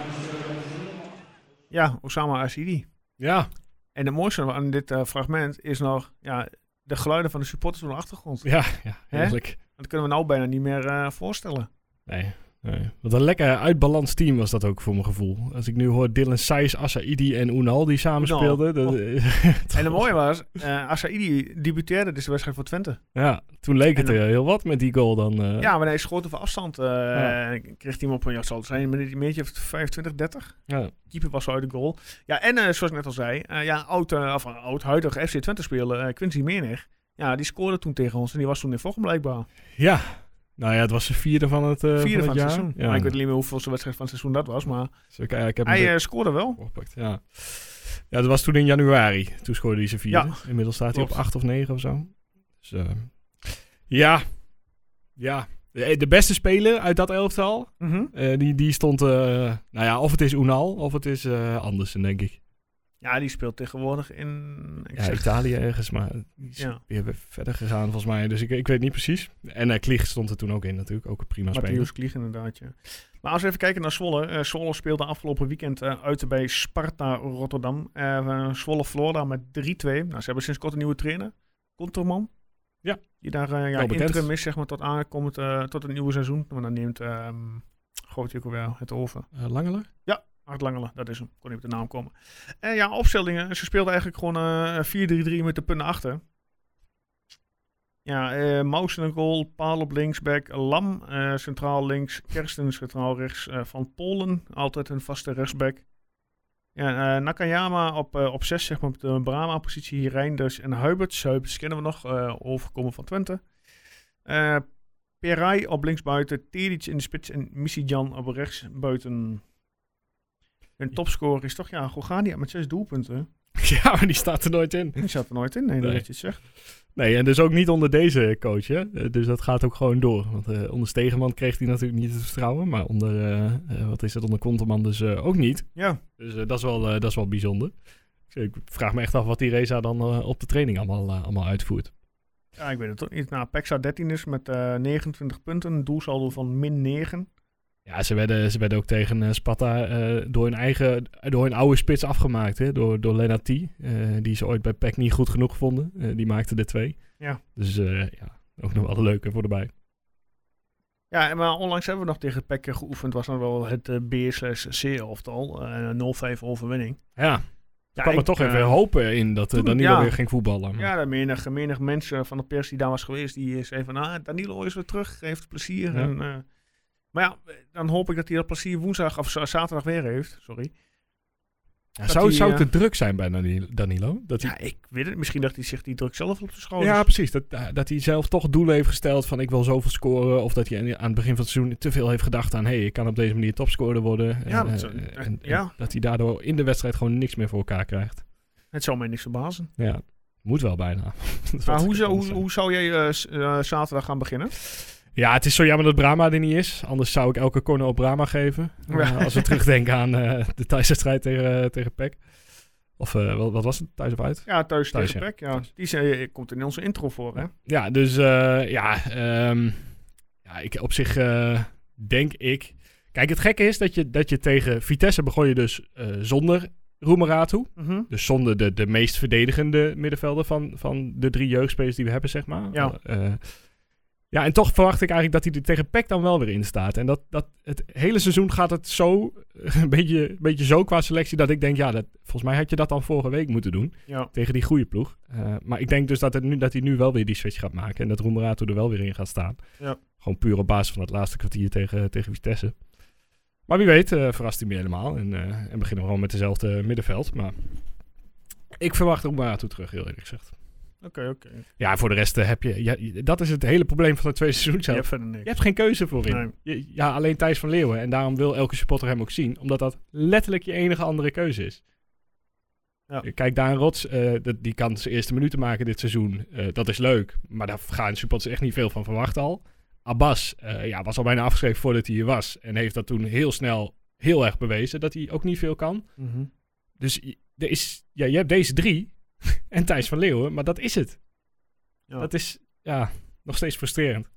Ja, Osama Asidi.
Ja,
En het mooiste aan dit eh, fragment is nog ja, de geluiden van de supporters op de achtergrond.
ja, ja, heerlijk.
Dat kunnen we nou bijna niet meer eh, voorstellen.
Nee, nee. Wat een lekker uitbalans team was dat ook voor mijn gevoel. Als ik nu hoor Dylan Sijs, Assaidi en Unal die samen
Unal.
speelden. dat-
En het mooie was, eh Asaidi debuteerde dus de wedstrijd voor Twente.
ja, toen leek het
En
er heel wat met die goal dan. eh,
Ja, maar hij schoot van afstand. eh
Ja.
Kreeg hij hem op een, ja, zal het zijn, een beetje of 25, 30.
ja.
Keeper was zo uit de goal. Ja, en eh, zoals ik net al zei, eh, ja, oud, eh, of eh, oud huidig FC Twente speler, eh, Quincy Menig. Ja, die scoorde toen tegen ons en die was toen in vorm blijkbaar.
ja, nou ja, het was de vierde van het, eh,
Vierde van
het
seizoen.
Ja,
Maar ik weet niet meer hoeveelste wedstrijd van het seizoen dat was, maar
dus ik, ik heb
hij eh, scoorde wel.
opgepakt. Ja. ja, dat was toen in januari. Toen scoorde hij zijn vierde.
Ja,
Inmiddels staat hij op acht of negen of zo. Dus, eh, ja, ja. De, beste speler uit dat elftal,
Mhm.
die, die stond, nou ja, of het is Unal of het is Andersen, denk ik.
Ja, die speelt tegenwoordig in ik
Ja,
zeg,
Italië ergens, maar die is
Ja.
weer verder gegaan volgens mij. Dus ik, ik weet niet precies. En uh, Klieg stond er toen ook in natuurlijk, ook een prima speler.
Matthäus Klieg inderdaad, ja. Maar als we even kijken naar Zwolle. eh, Zwolle speelde afgelopen weekend eh, uit bij Sparta Rotterdam. Eh, Zwolle daar met 3-2. Nou, ze hebben sinds kort een nieuwe trainer. Konterman.
Ja.
Die daar ja, interim is, zeg maar, tot aankomend tot het nieuwe seizoen. Maar dan neemt, ehm gooit hij ook alweer het over.
Uh, Langeler?
Art Langelen, dat is hem. Kon niet op de naam komen. En ja, opstellingen. Ze speelden eigenlijk gewoon eh 4-3-3 met de punten achter. Ja, eh Maus in een goal, Paal op linksback, Lam eh, centraal links, Kersten centraal rechts, eh, Van Polen altijd een vaste rechtsback. Ja, eh, Nakayama op, eh, op 6, zeg maar, op de Brahma-positie, Reinders en Huiberts. Huiberts kennen we nog, eh, overgekomen van Twente. Eh Perai op linksbuiten, Teric in de spits en Misijan op rechtsbuiten. Hun topscorer is toch, ja, Gogani met zes doelpunten.
ja, maar die staat er nooit in.
Die zat er nooit in, nee,
Nee.
dat je het zegt.
Nee, en dus ook niet onder deze coach. Hè? Eh, Dus dat gaat ook gewoon door. Want eh, onder Stegeman kreeg hij natuurlijk niet het vertrouwen. Maar onder, eh, wat is het, onder Konterman dus ook niet.
Ja,
Dus dat, is wel, dat is wel bijzonder. Dus ik vraag me echt af wat die Reza dan op de training allemaal, allemaal uitvoert.
ja ik weet het ook niet. Nou, Pexa 13 is met eh 29 punten, een doelsaldo van min 9.
Ja, ze werden, ze werden ook tegen eh, Sparta eh, door, hun eigen, door hun oude spits afgemaakt. Hè? Door, door eh, die ze ooit bij PEC niet goed genoeg vonden. Die maakte er twee.
Ja.
Dus ja, ook nog wel een leuke voor erbij.
Ja, en maar onlangs hebben we nog tegen Peck geoefend, was dan wel het eh, B-C-elftal. eh 0-5 overwinning.
Ja,
Ja,
kwam er toch even hoop eh, in dat
toen-
Danilo
ja.
weer ging voetballen.
Ja, de menig, menig mensen van de pers die daar was geweest, die zei van, ah, Danilo is weer terug, heeft plezier.
Ja.
En, maar ja, dan hoop ik dat hij dat plezier woensdag of zaterdag weer heeft. Sorry.
Ja, zou, zou het
eh,
te druk zijn bij Dani- Danilo? Dat hij,
Ja, ik weet het. Misschien dat hij zich die druk zelf op de
ja,
schouders.
precies. Dat, eh, dat hij zelf toch doelen heeft gesteld van ik wil zoveel scoren. Of dat hij aan het begin van het seizoen te veel heeft gedacht aan... hé, hey, ik kan op deze manier topscorer worden.
Ja,
En,
dat
eh,
zou-
en-
echt,
en
ja.
dat hij daardoor in de wedstrijd gewoon niks meer voor elkaar krijgt.
Het zou mij niks verbazen.
Ja, moet wel bijna.
Maar hoe zou, hoe, zou jij zaterdag gaan beginnen?
Ja, het is zo jammer dat Brahma er niet is. Anders zou ik elke corner op Brahma geven.
Ja.
Eh, als we terugdenken aan eh, de thuiswedstrijd tegen, tegen PEC. Of eh, wat, was het? Thuis of uit?
Ja, thuis,
Thuis,
tegen
ja.
Peck. Ja. Die zei, komt in onze intro voor, hè?
Ja, dus eh, ja, ehm, ja ik, op zich eh, denk ik... Kijk, het gekke is dat je, dat je tegen Vitesse begon je dus eh, zonder Roemeratu.
Mhm.
Dus zonder de, de meest verdedigende middenvelder van, van de drie jeugdspelers die we hebben, zeg maar.
Ja.
Ja, en toch verwacht ik eigenlijk dat hij er tegen PEC dan wel weer in staat. En dat, dat het hele seizoen gaat het zo, een beetje, een beetje zo qua selectie, dat ik denk, ja, dat, volgens mij had je dat al vorige week moeten doen.
Ja.
Tegen die goede ploeg. Eh, maar ik denk dus dat, het nu, dat hij nu wel weer die switch gaat maken. En dat Roemerato er wel weer in gaat staan.
Ja.
Gewoon puur op basis van het laatste kwartier tegen, tegen Vitesse. Maar wie weet eh, verrast hij me helemaal. En, eh, en beginnen we gewoon met dezelfde middenveld. Maar ik verwacht Roemerato terug, heel eerlijk gezegd.
Oké, oké.
Ja, voor de rest eh, heb je... Ja, dat is het hele probleem van het tweede seizoen
Je
zelf.
hebt verder niks.
Je hebt geen keuze.
Nee.
Je- ja, alleen Thijs van Leeuwen. En daarom wil elke supporter hem ook zien. Omdat dat letterlijk je enige andere keuze is.
Ja.
Kijk, Daan Rots, eh, dat- die kan zijn eerste minuten maken dit seizoen. Eh, dat is leuk. Maar daar gaan supporters echt niet veel van verwachten al. Abbas eh, ja, was al bijna afgeschreven voordat hij hier was. En heeft dat toen heel snel heel erg bewezen. Dat hij ook niet veel kan.
Mhm.
Dus je- er is, ja, je hebt deze drie. en Thijs van Leeuwen. Maar dat is het.
Ja.
Dat is ja, nog steeds frustrerend.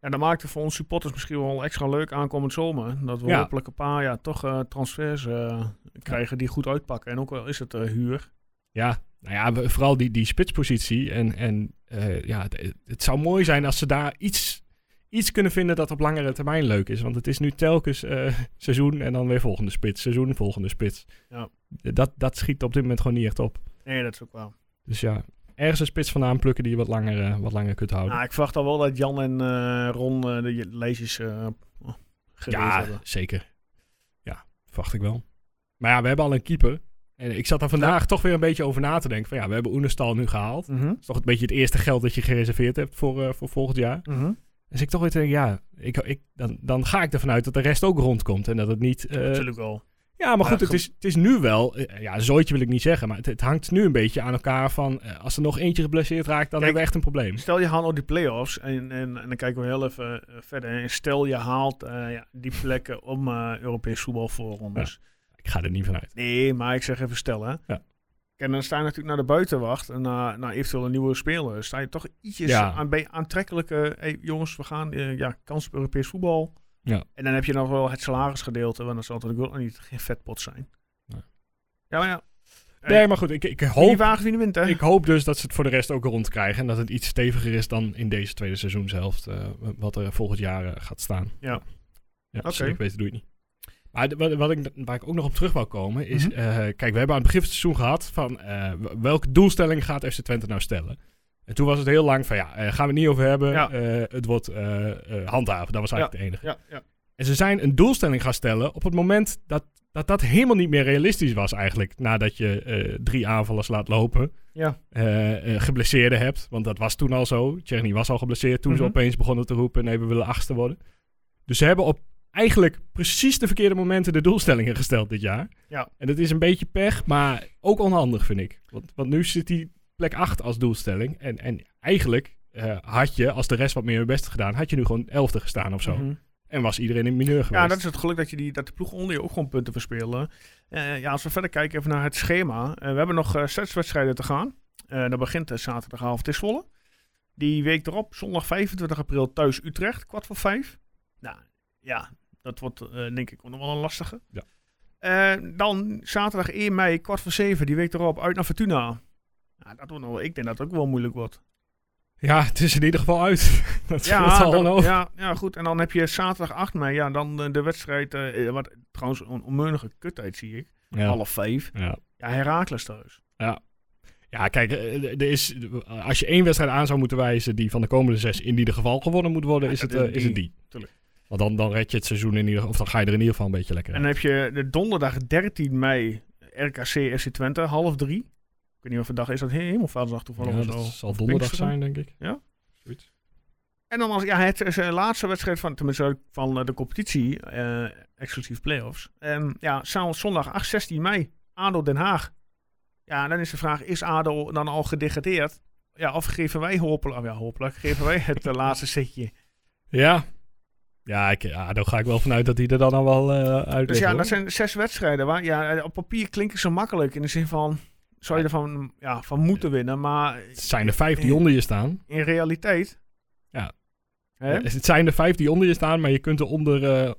Ja, dat maakt het voor ons supporters misschien wel extra leuk aankomend zomer. Dat we
Ja.
hopelijk een paar ja, toch eh, transfers eh, krijgen die goed uitpakken. En ook al is het eh, huur.
Ja, nou ja, vooral die, die spitspositie. En, en ja, het, het zou mooi zijn als ze daar iets, iets kunnen vinden dat op langere termijn leuk is. Want het is nu telkens seizoen en dan weer volgende spits. Seizoen, volgende spits.
Ja.
Dat, dat schiet op dit moment gewoon niet echt op.
Nee, dat is ook wel.
Dus ja, ergens een spits vandaan plukken die je wat langer, eh, wat langer kunt houden.
Nou, ik verwacht al wel dat Jan en eh, Ron eh, de gelezen
ja,
hebben.
zeker. Ja, verwacht ik wel. Maar ja, we hebben al een keeper. En ik zat er vandaag toch weer een beetje over na te denken. Van ja, we hebben Oenestal nu gehaald.
Mhm.
Dat is toch een beetje het eerste geld dat je gereserveerd hebt voor, voor volgend jaar.
Mhm.
Dus ik toch weer denk, ja, ik, ik, dan, dan ga ik ervan uit dat de rest ook rondkomt. En dat het niet...
Natuurlijk wel.
Ja, maar goed,
Ja,
het, is, het is nu wel... eh, ja, zooitje wil ik niet zeggen. Maar het, het hangt nu een beetje aan elkaar van... eh, als er nog eentje geblesseerd raakt, dan
Kijk,
hebben we echt een probleem.
Stel je haalt nou die play-offs en, en, en dan kijken we heel even eh, verder. En stel je haalt ja, die plekken om Europees voetbal voorrondes.
Ik ga er niet vanuit.
Nee, maar ik zeg even stellen.
Ja.
En dan sta je natuurlijk naar de buitenwacht en naar, naar eventueel een nieuwe speler. Sta je toch ietsjes
Ja.
aan bij aantrekkelijke. Hey, jongens, we gaan ja, kans op Europees voetbal.
Ja.
En dan heb je nog wel het salarisgedeelte, want dan zal het natuurlijk ook niet geen vetpot zijn.
Nee.
Ja, maar ja.
Nee, maar goed, ik, ik hoop...
wint, hè?
Ik hoop dus dat ze het voor de rest ook rond krijgen. En dat het iets steviger is dan in deze tweede seizoenshelft. eh wat er volgend jaar eh, gaat staan.
Ja.
Ja,
Oké.
zeker weten doe het niet. Maar wat, wat ik, waar ik ook nog op terug wou komen is...
Mhm.
eh, kijk, we hebben aan het begin van het seizoen gehad van... eh, welke doelstelling gaat FC Twente nou stellen? En toen was het heel lang van ja, eh, gaan we het niet over hebben.
Ja.
Eh, het wordt eh, handhaven. Dat was eigenlijk de enige.
Ja, ja.
En ze zijn een doelstelling gaan stellen op het moment dat dat, dat helemaal niet meer realistisch was eigenlijk. Nadat je drie aanvallers laat lopen.
Ja.
geblesseerden hebt. Want dat was toen al zo. Tjerni was al geblesseerd toen ze
Mhm.
opeens begonnen te roepen... nee, we willen achtste worden. Dus ze hebben op eigenlijk precies de verkeerde momenten de doelstellingen gesteld dit jaar.
Ja.
En dat is een beetje pech, maar ook onhandig vind ik. Want, want nu zit die plek 8 als doelstelling. En, en eigenlijk eh, had je, als de rest wat meer hun best gedaan... had je nu gewoon elfde gestaan of zo.
Mhm.
En was iedereen in mineur geweest.
Ja, dat is het geluk dat, je die, dat de ploeg onder je ook gewoon punten verspelen. Eh, ja, als we verder kijken even naar het schema. Eh, we hebben nog zes wedstrijden te gaan. Dat begint zaterdagavond in Zwolle. Die week erop, zondag 25 april, thuis Utrecht, kwart voor vijf. Nou, ja, dat wordt denk ik nog wel een lastige.
Ja.
Dan zaterdag 1 mei, kwart voor zeven, die week erop, uit naar Fortuna. Nou, dat wordt nog, ik denk dat het ook wel moeilijk wordt.
Ja, het is in ieder geval uit. dat
Ja,
al
dan- ja, ja, goed. En dan heb je zaterdag 8 mei. Ja, dan eh, de wedstrijd. eh, wat trouwens een onmeunige kuttijd zie ik.
Ja.
Half vijf.
Ja.
Ja, Herakles thuis.
Ja, kijk, eh, er is, als je één wedstrijd aan zou moeten wijzen die van de komende zes in ieder geval gewonnen moet worden,
Ja,
is, het,
is
eh, is het die.
Tuurlijk.
Want dan, dan red je het seizoen in ieder of dan ga je er in ieder geval een beetje lekker
En dan heb je de donderdag 13 mei. RKC FC Twente, half drie. Ik weet niet of het dag is. Dat toevallig
Ja,
of
dat
zo.
zal
Of
donderdag
Pinksteren.
zijn, denk ik.
Ja?
Zoiets.
En dan als ja, het is de laatste wedstrijd van, tenminste van eh, de competitie, eh, exclusief playoffs. En ja, s'avonds zondag 8, 16 mei, ADO Den Haag. Ja, dan is de vraag, is ADO dan al gedegradeerd? Ja, of geven wij hopelijk, ja, hopelijk geven wij het eh, laatste setje.
Ja. Ja, ik, ja, daar ga ik wel vanuit dat hij er dan al wel eh uit
Dus ja,
hoor.
dat zijn zes wedstrijden. Waar, ja, op papier klinken ze makkelijk. In de zin van, zou je ervan ja, van moeten winnen. Maar
Het zijn er vijf die onder je staan.
in realiteit...
Ja.
Hè?
Het zijn er vijf die onder je staan, maar je kunt er onder, eh,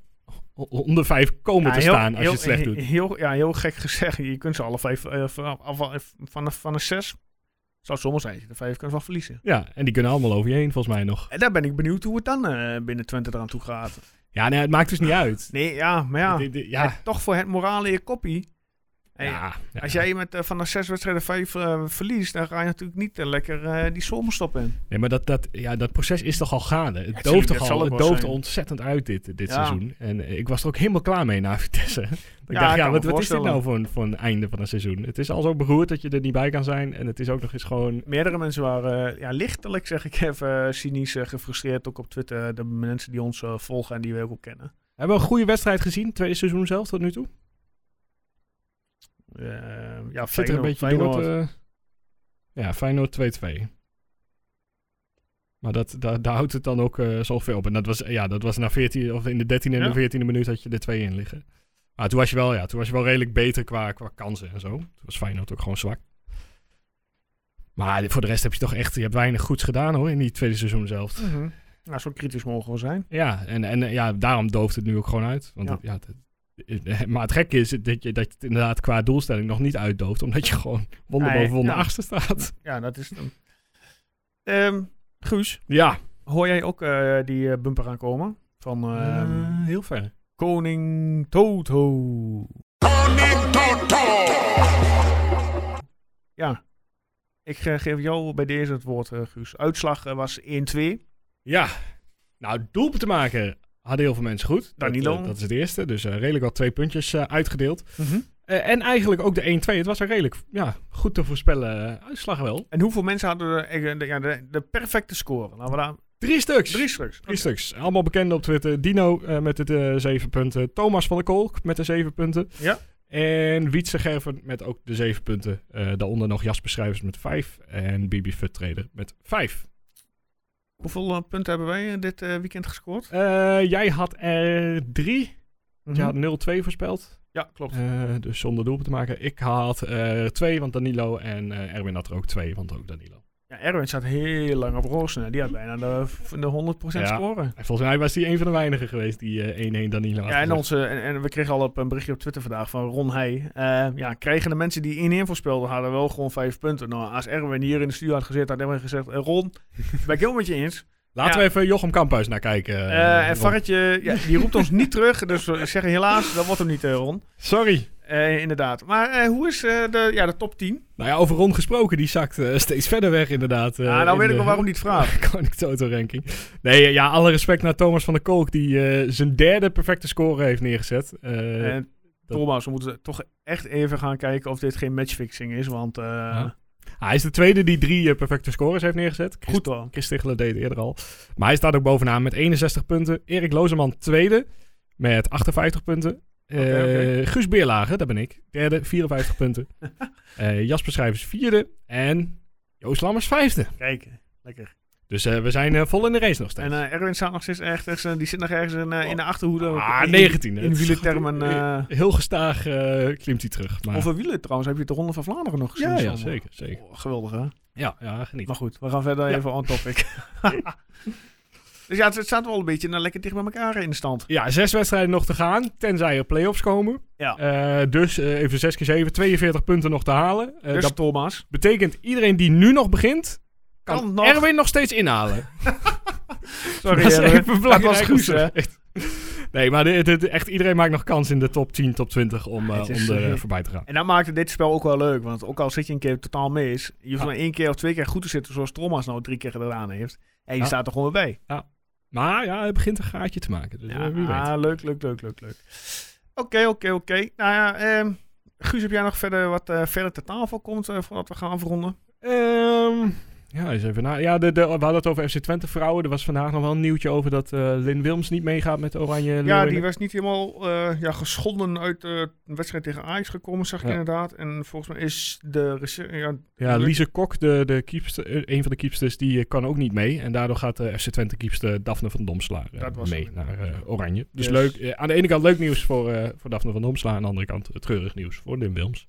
o- onder vijf komen
Ja,
te
heel-
staan als
heel-
je het slecht doet.
Heel, ja, heel gek gezegd. Je kunt ze alle vijf... eh, van, van, een zes... Zou zomaar zijn. De vijf kunt wel verliezen.
Ja, en die kunnen allemaal over je heen, volgens mij nog.
En daar ben ik benieuwd hoe het dan eh, binnen Twente eraan toe gaat.
Ja, nee, het maakt dus niet uit.
Nee, ja, maar ja.
Ja.
Toch voor het morale in je koppie. Hey,
Ja, ja.
Als jij met eh, van de zes wedstrijden vijf eh, verliest, dan ga je natuurlijk niet eh, lekker die zomerstop in.
Nee, maar dat, dat, ja, dat proces is toch al gaande. Het
tuurlijk,
dooft toch al, het dooft ontzettend uit dit, dit
Ja.
seizoen. En ik was er ook helemaal klaar mee na Vitesse. Ik
Ja,
dacht, ja, wat, wat is dit nou voor een, voor een einde van een seizoen? Het is al zo beroerd dat je er niet bij kan zijn. En het is ook nog eens gewoon...
Meerdere mensen waren ja, lichtelijk, zeg ik even, cynisch gefrustreerd. Ook op Twitter, de mensen die ons volgen en die we ook kennen.
Hebben we een goede wedstrijd gezien, tweede seizoen zelf tot nu toe?
Eh, ja,
Zit er een beetje door het, eh, Ja, Feyenoord 2-2. Maar dat, daar, daar houdt het dan ook eh zo veel op. En dat was, ja, dat was na 14, of in de 13e en
Ja.
de 14e minuut had je er twee in liggen. Maar toen was je wel, ja, toen was je wel redelijk beter qua, qua kansen en zo. Toen was Feyenoord ook gewoon zwak. Maar voor de rest heb je toch echt, je hebt weinig goeds gedaan hoor, in die tweede seizoen zelf.
Mhm. Nou, zo kritisch mogen we zijn.
Ja, en, en ja, daarom dooft het nu ook gewoon uit. Want
Ja.
het- ja, het- maar het gekke is dat je, dat je het inderdaad qua doelstelling nog niet uitdooft. Omdat je gewoon wonder
Nee,
boven wonder
ja.
achter staat.
Ja, dat is dan. Ehm, Guus,
Ja,
hoor jij ook eh, die eh, bumper aankomen? Van ehm,
heel ver.
Koning Toto. Ja, ik eh, geef jou bij deze het woord, eh, Guus. Uitslag eh, was 1-2.
Ja, nou, doelpunt te maken hadden heel veel mensen goed. Dat,
Danilo.
eh, Dat, is het eerste. Dus eh, redelijk al twee puntjes eh, uitgedeeld. Eh, en eigenlijk ook de 1-2. Het was een redelijk ja, goed te voorspellen uitslag wel.
En hoeveel mensen hadden de, de, ja, de, de perfecte score? Laten we daar
Drie stuks.
drie stuks.
Drie stuks. Allemaal bekend op Twitter. Dino met de zeven punten. Thomas van der Kolk met de zeven punten.
Ja.
En Wietse Gerven met ook de zeven punten. Daaronder nog Jasper Schrijvers met vijf. En Bibi Futtrader met vijf.
Hoeveel eh, punten hebben wij eh, dit eh, weekend gescoord?
Jij had er drie.
Mhm.
Je had 0-2 voorspeld.
Ja, klopt.
Dus zonder doelpunt te maken. Ik had er twee, want Danilo. En Erwin had er ook twee, want ook Danilo.
Ja, Erwin zat heel lang op roos. hè. Die had bijna de, de 100%
Ja.
scoren.
En volgens mij was hij een van de weinigen geweest die eh 1-1 Danilo had
Ja, en, onze, en, en we kregen al op een berichtje op Twitter vandaag van Ron Heij. Eh, ja, kregen de mensen die 1-1 voorspelden, hadden wel gewoon vijf punten. Nou, als Erwin hier in de studio had gezeten, had Erwin gezegd, eh, Ron, ben ik heel met je eens.
Laten
Ja.
we even Jochem Kamphuis naar kijken.
En. Varretje, ja, die roept ons niet terug, dus we zeggen helaas, dat wordt hem niet, Ron.
Sorry.
Eh, inderdaad. Maar eh, hoe is eh, de, ja, de top 10?
Nou ja, over Ron gesproken, die zakt steeds verder weg inderdaad.
ah, nou
in
weet ik wel waarom niet vraag.
Koning Toto ranking. Nee, ja, alle respect naar Thomas van der Kolk, die zijn derde perfecte score heeft neergezet.
En Thomas, we moeten toch echt even gaan kijken of dit geen matchfixing is, want eh,
hij is de tweede die drie perfecte scores heeft neergezet. Chris,
goed wel.
Chris Tichelen deed eerder al. Maar hij staat ook bovenaan met 61 punten. Erik Lozeman tweede met 58 punten. Eh,
oké.
Guus Beerlagen, dat ben ik. Derde, 54 punten. Eh, Jasper Schrijvers vierde. En Joost Lammers vijfde.
Kijk, lekker.
Dus eh, we zijn vol in de race nog steeds.
En Erwin staat nog steeds ergens, eh, die zit nog ergens in, in de achterhoede.
Ah,
in,
19e.
In
Heel gestaag klimt hij terug. Maar...
Over wielen trouwens, heb je de Ronde van Vlaanderen nog gezien?
ja, zeker. zeker.
Oh, geweldig hè?
Ja, ja, geniet.
Maar goed, we gaan verder
Ja.
even on topic. dus ja, het, het staat wel een beetje nou, lekker dicht bij elkaar in de stand.
Ja, zes wedstrijden nog te gaan, tenzij er play-offs komen.
Ja.
Eh, dus eh, even 6 keer 7, 42 punten nog te halen. Eh,
dus
dat
Thomas.
betekent iedereen die nu nog begint, kan,
Kan nog.
Erwin nog steeds inhalen.
Sorry,
dat is even
Dat was
te
hè?
Nee, maar dit, dit- echt iedereen maakt nog kans in de top 10, top 20 om,
is,
om er voorbij te gaan.
En dat maakte dit spel ook wel leuk. Want ook al zit je een keer totaal mis, je hoeft
Ja.
maar één keer of twee keer goed te zitten, zoals Thomas nou drie keer gedaan heeft. En je
Ja.
staat er gewoon weer bij.
Maar ja, hij begint een gaatje te maken. Dus
Ja,
eh, wie weet.
ah, leuk, leuk, leuk, leuk, leuk. Oké, oké, oké. Nou ja, ehm, Guus, heb jij nog verder wat eh, verder ter tafel komt eh, voordat we gaan afronden?
Ehm, Ja, eens even na. Ja, de, de, we hadden het over FC Twente vrouwen. Er was vandaag nog wel een nieuwtje over dat eh Lin Wilms niet meegaat met Oranje
Ja, die was niet helemaal eh, ja, geschonden uit een wedstrijd tegen Ajax gekomen, zag ik
Ja.
inderdaad. En volgens mij is de... Ja,
Ja, Lise Kok, de, de keepster, een van de keepsters, die kan ook niet mee. En daardoor gaat de FC Twente keepster Daphne van Domslaar mee naar Oranje. Dus
Yes.
leuk. aan de ene kant leuk nieuws voor, voor Daphne van Domslaar. Aan de andere kant treurig nieuws voor Lin Wilms.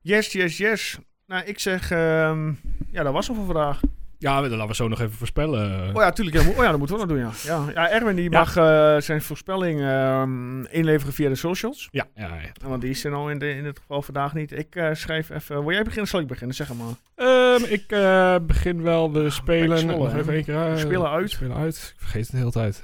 yes, yes, yes. Nou, ik zeg... ehm, ja, dat was het voor vandaag.
Ja, we- laten we zo nog even voorspellen.
Oh ja, tuurlijk. Ja, oh ja, dat moeten we nog doen, ja. Ja, ja Erwin die
Ja.
mag eh, zijn voorspelling ehm, inleveren via de socials.
ja, ja, ja.
Want die is er nou in, de, in dit geval vandaag niet. Ik eh, schrijf even... Wil jij beginnen? Zal ik beginnen? Zeg maar.
Ehm, ik eh, begin wel. We spelen.
Zwolle,
even één keer,
We spelen uit.
spelen uit. Ik vergeet het de hele tijd.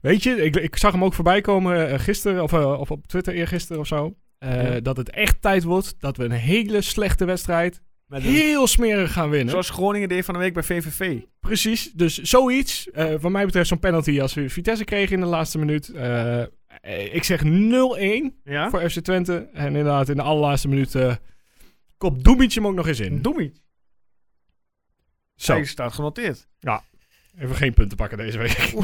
Weet je, ik, ik zag hem ook voorbij komen gisteren. Of, of op Twitter eergisteren of zo. Eh,
Ja.
Dat het echt tijd wordt dat we een hele slechte wedstrijd.
Met
Heel smerig gaan winnen.
Zoals Groningen deed van de week bij VVV.
Precies. Dus zoiets. eh wat mij betreft zo'n penalty als we Vitesse kregen in de laatste minuut. Eh, ik zeg 0-1
Ja?
voor FC Twente. En inderdaad in de allerlaatste minuut. kop Doemietje hem ook nog eens in.
Doemie.
Zo.
Hij staat genoteerd.
Even geen punten pakken deze week.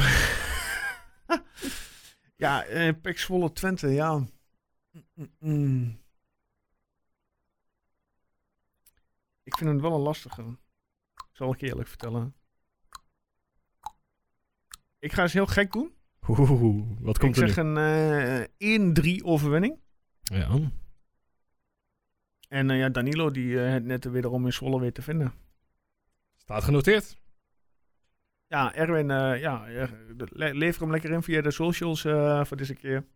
Ja, eh Pek Zwolle Twente, ja. Mm. Ik vind het wel een lastige. Zal ik je eerlijk vertellen. Ik ga eens heel gek doen.
Oeh, wat komt
ik
er
zeg een eh 1-3 overwinning.
Ja.
En eh, ja, Danilo die eh, het net wederom in Zwolle weer te vinden.
Staat genoteerd.
Ja, Erwin, ja, le- lever hem lekker in via de socials voor deze keer.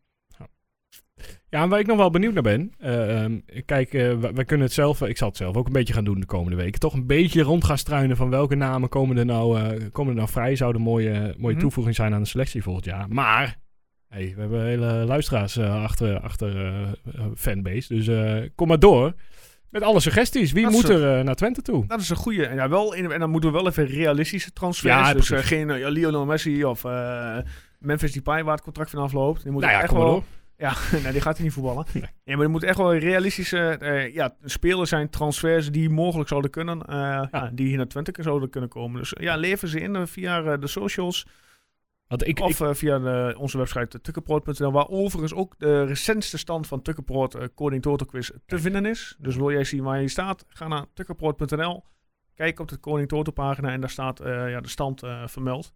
Ja, en waar ik nog wel benieuwd naar ben. eh, ehm, kijk, eh, wij, kunnen het zelf, ik zal het zelf ook een beetje gaan doen de komende weken. Toch een beetje rond gaan struinen van welke namen komen er nou, eh, komen er nou vrij. Zou een mooie, mooie
Mhm.
toevoeging zijn aan de selectie volgend jaar. Maar, hey, we hebben hele luisteraars eh, achter, achter eh, eh, fanbase. Dus eh, kom maar door met alle suggesties. Wie
Dat
moet er eh, naar Twente toe?
Dat is een goede. En, ja, wel in, en dan moeten we wel even realistische transfers.
Ja,
dus eh, geen eh, ja, Lionel Messi of eh, Memphis Depay waar het contract vanaf loopt. Die moet
Nou ja,
echt
kom maar
wel.
door.
Ja, nee, die gaat hij niet voetballen.
Nee.
Ja, maar er moet echt wel realistische eh, ja, spelers zijn, transfers die mogelijk zouden kunnen. eh, ja. die hier naar Twente zouden kunnen komen. Dus ja, lever ze in eh, via eh, de socials.
Want ik,
Of eh, via de, onze website tukkenproot.nl, waar overigens ook de recentste stand van Tukkenproot uh, Koning Toto Quiz te vinden is. Dus wil jij zien waar je staat, ga naar tukkenproot.nl. Kijk op de Koning Toto pagina en daar staat eh, ja, de stand eh, vermeld.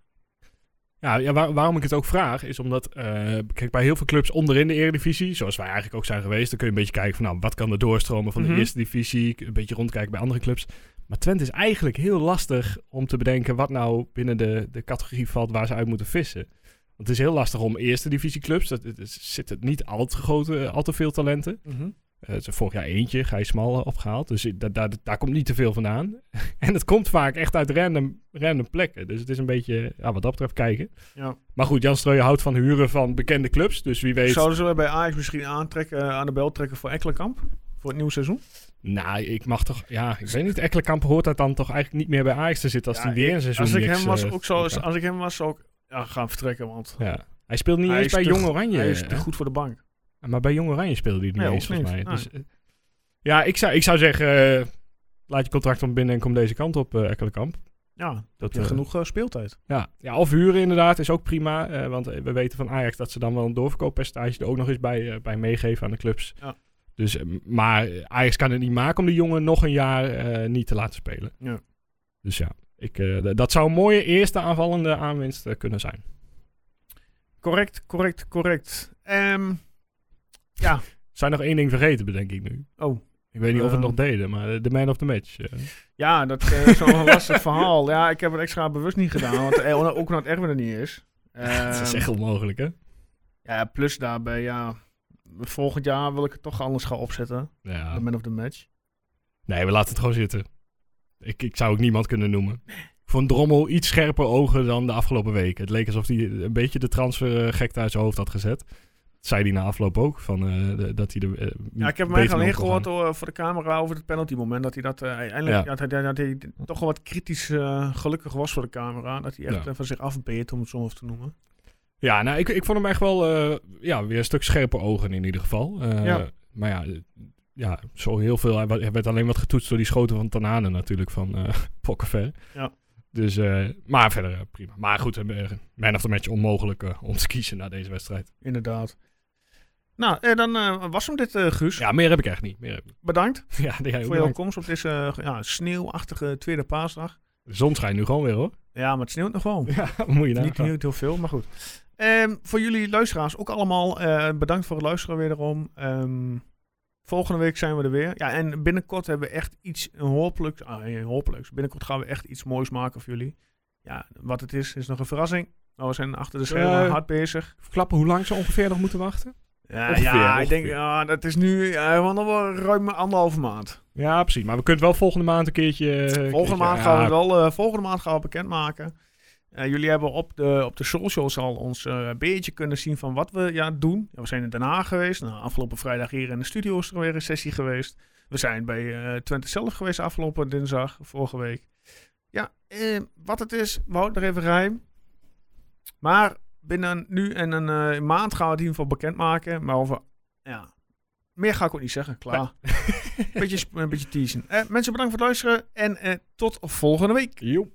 Ja, ja waar- waarom ik het ook vraag, is omdat, eh, kijk, bij heel veel clubs onderin de Eredivisie, zoals wij eigenlijk ook zijn geweest, dan kun je een beetje kijken van, nou, wat kan er doorstromen van
Mhm.
de eerste divisie, een beetje rondkijken bij andere clubs. Maar Twente is eigenlijk heel lastig om te bedenken wat nou binnen de, de categorie valt waar ze uit moeten vissen. Want het is heel lastig om eerste divisieclubs, dat er zitten niet al te grote, al te veel talenten. Ze vorig jaar eentje, Gijs Smal eh, opgehaald. Dus i- da- da- daar komt niet te veel vandaan. en het komt vaak echt uit random, random plekken. Dus het is een beetje, ja, wat dat betreft, kijken.
Ja.
Maar goed, Jan Streuer houdt van huren van bekende clubs. Dus wie weet...
Zouden ze bij Ajax misschien aantrekken, eh, aan de bel trekken voor Ekkelenkamp? Voor het nieuwe seizoen?
Nou, ik mag toch... Ja, ik weet niet. Ekkelenkamp hoort dat dan toch eigenlijk niet meer bij Ajax te zitten... als
Ja,
hij weer een seizoen
als ik
niks,
hem was,
eh,
ook zo, als ik hem was, zou ik ja, gaan vertrekken. Want
Ja. Hij speelt niet
hij
eens bij
te
Jong Oranje.
Hij is te goed voor de bank.
Maar bij Jong Oranje speelde hij niet
Nee,
eens, volgens mij. Dus, eh, ja, ik zou, ik zou zeggen... eh, laat je contract van binnen en kom deze kant op, eh Ekkelenkamp.
Ja, dat
eh,
genoeg speeltijd.
Ja, ja, of huren inderdaad is ook prima. want we weten van Ajax dat ze dan wel een doorverkooppercentage er ook nog eens bij, bij meegeven aan de clubs.
Ja.
Dus, maar Ajax kan het niet maken om die jongen nog een jaar niet te laten spelen.
Ja.
Dus ja, ik, dat zou een mooie eerste aanvallende aanwinst kunnen zijn.
Correct, correct, correct. Ehm, ja,
Zijn nog één ding vergeten, bedenk ik nu.
oh.
Ik weet niet of we het
Ehm.
nog deden, maar de man of the match. eh.
Ja, dat eh, is een lastig verhaal. Ja, ik heb het extra bewust niet gedaan, want eh, ook omdat Erwin er niet is.
dat is
Ehm,
echt onmogelijk, hè?
Ja, plus daarbij, ja, volgend jaar wil ik het toch anders gaan opzetten.
Ja.
De man of the match.
Nee, we laten het gewoon zitten. Ik, ik zou ook niemand kunnen noemen. Vond Drommel iets scherper ogen dan de afgelopen weken. Het leek alsof hij een beetje de transfer eh, gekte uit zijn hoofd had gezet. Zei hij na afloop ook, van, eh, de- dat hij de eh,
Ja, ik heb hem eigenlijk alleen gehoord door, voor de camera over het penalty moment. Dat hij dat eh, eindelijk,
Ja.
dat, hij, dat hij toch wel wat kritisch gelukkig was voor de camera. Dat hij echt
Ja.
van zich afbeet, om het zo even te noemen.
Ja, nou, ik, ik vond hem echt wel ja, weer een stuk scherper ogen in ieder geval.
Ja.
Maar ja, ja, zo heel veel. Hij, werd alleen wat getoetst door die schoten van Tanane natuurlijk van Pokkenver.
Ja.
Dus, maar verder prima. Maar goed, uh, man of the match onmogelijk om te kiezen na deze wedstrijd.
Inderdaad. Nou, en dan eh, was hem dit, eh, Guus.
Ja, meer heb ik echt niet. Meer heb ik niet.
Bedankt
Ja,
voor jouw
bedankt.
komst op deze eh, ja, sneeuwachtige tweede paasdag.
De zon schijnt nu gewoon weer hoor.
Ja, maar het sneeuwt nog wel.
Ja, moet je
niet,
nagaan.
niet heel veel, maar goed. Ehm, voor jullie luisteraars ook allemaal eh, bedankt voor het luisteren wederom. Ehm, volgende week zijn we er weer. Ja, en binnenkort hebben we echt iets hopelijks. Ah, nee, hopelijks. Binnenkort gaan we echt iets moois maken voor jullie. Ja, wat het is, is nog een verrassing. Maar we zijn achter de schermen
Eh,
hard bezig.
Verklappen hoe lang ze ongeveer nog moeten wachten?
Ja, ja ik denk, ja, dat is nu ja, wel nog wel ruim anderhalve maand.
Ja, precies. Maar we kunnen wel volgende maand een keertje... een
Volgende
keertje-
maand
ja,
gaan we het wel, eh, volgende maand gaan we bekendmaken. Eh, jullie hebben op de, op de socials al ons eh, een beetje kunnen zien van wat we ja, doen. Ja, we zijn in Den Haag geweest. Nou, afgelopen vrijdag hier in de studio is er weer een sessie geweest. We zijn bij eh, Twente zelf geweest afgelopen dinsdag, vorige week. Ja, eh, wat het is, wou er even geheim. Maar binnen nu en een eh, maand gaan we het in ieder geval bekendmaken. Maar over, ja, meer ga ik ook niet zeggen. Klaar. beetje, een beetje teasen. Eh, mensen bedankt voor het luisteren en eh, tot volgende week.
Joep.